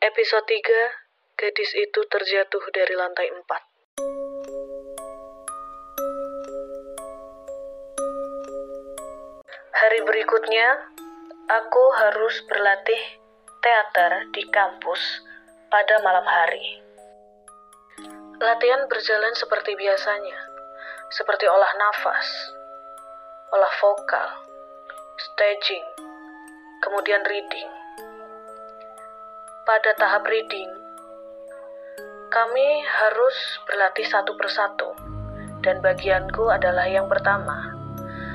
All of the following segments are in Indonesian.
Episode 3, gadis itu terjatuh dari lantai 4. Hari berikutnya, aku harus berlatih teater di kampus pada malam hari. Latihan berjalan seperti biasanya, seperti olah nafas, olah vokal, staging, kemudian reading. Pada tahap reading, kami harus berlatih satu persatu, dan bagianku adalah yang pertama.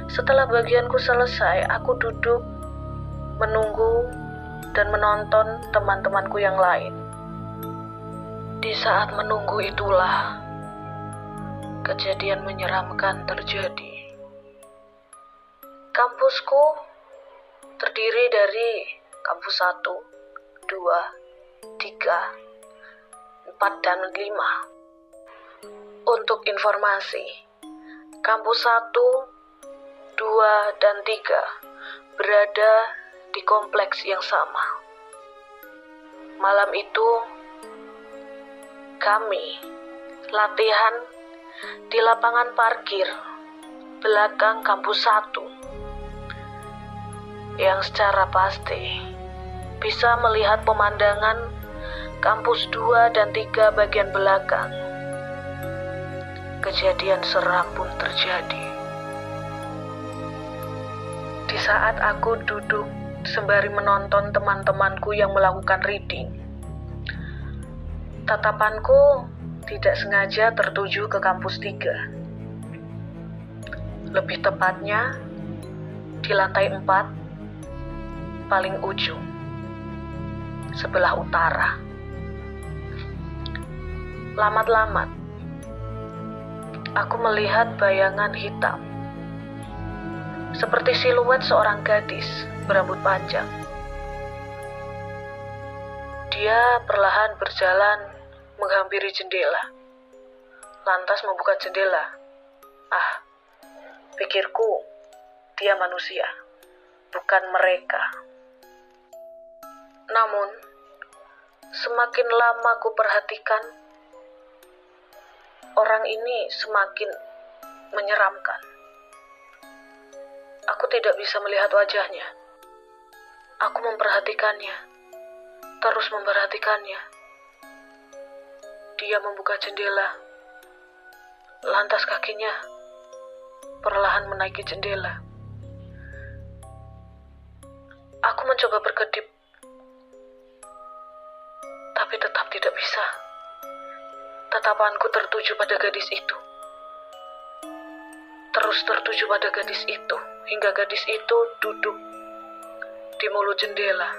Setelah bagianku selesai, aku duduk menunggu dan menonton teman-temanku yang lain. Di saat menunggu itulah kejadian menyeramkan terjadi. Kampusku terdiri dari kampus 1, 2, 3, 4, dan 5. Untuk informasi, kampus 1, 2, dan 3 berada di kompleks yang sama. Malam itu, kami latihan di lapangan parkir belakang kampus 1 yang secara pasti bisa melihat pemandangan kampus 2 dan 3 bagian belakang. Kejadian seram pun terjadi. Di saat aku duduk sembari menonton teman-temanku yang melakukan reading, tatapanku tidak sengaja tertuju ke kampus 3. Lebih tepatnya, di lantai 4, paling ujung, sebelah utara. Lamat-lamat, aku melihat bayangan hitam seperti siluet seorang gadis berambut panjang. Dia perlahan berjalan menghampiri jendela, lantas membuka jendela. Ah, pikirku, dia manusia, bukan mereka. Namun, semakin lama ku perhatikan, orang ini semakin menyeramkan. Aku tidak bisa melihat wajahnya. Aku memperhatikannya, terus memperhatikannya. Dia membuka jendela, lantas kakinya perlahan menaiki jendela. Aku mencoba berkedip, Tatapanku tertuju pada gadis itu terus tertuju pada gadis itu, hingga gadis itu duduk di mulut jendela.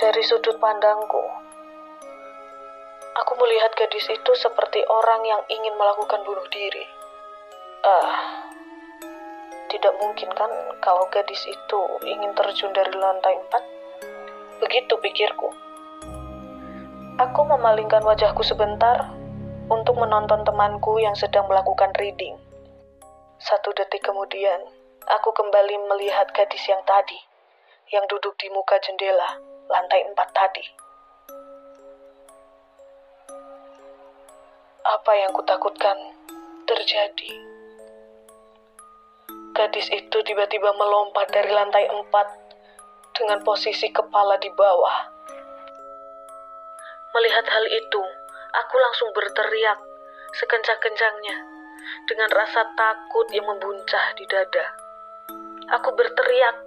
Dari sudut pandangku, aku melihat gadis itu seperti orang yang ingin melakukan bunuh diri. Ah, tidak mungkin kan kalau gadis itu ingin terjun dari lantai empat? Begitu pikirku. Aku memalingkan wajahku sebentar untuk menonton temanku yang sedang melakukan reading. Satu detik kemudian, aku kembali melihat gadis yang tadi, yang duduk di muka jendela, lantai empat tadi. Apa yang kutakutkan terjadi. Gadis itu tiba-tiba melompat dari lantai empat dengan posisi kepala di bawah. Melihat hal itu, aku langsung berteriak sekencang-kencangnya dengan rasa takut yang membuncah di dada. Aku berteriak,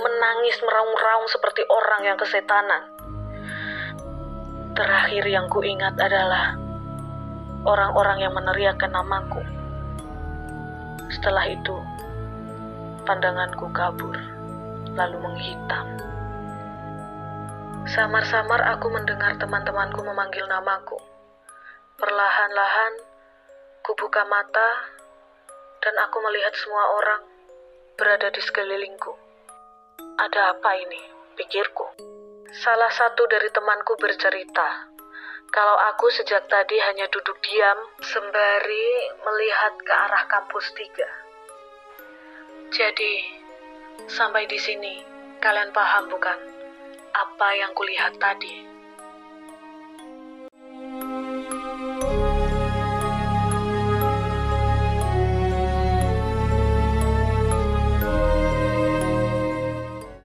menangis meraung-raung seperti orang yang kesetanan. Terakhir yang kuingat adalah orang-orang yang meneriakkan namaku. Setelah itu, pandanganku kabur, lalu menghitam. Samar-samar aku mendengar teman-temanku memanggil namaku. Perlahan-lahan, Kubuka mata dan aku melihat semua orang berada di sekelilingku. Ada apa ini? Pikirku. Salah satu dari temanku bercerita, kalau aku sejak tadi hanya duduk diam sembari melihat ke arah kampus tiga. Jadi, sampai di sini kalian paham bukan? Apa yang kulihat tadi.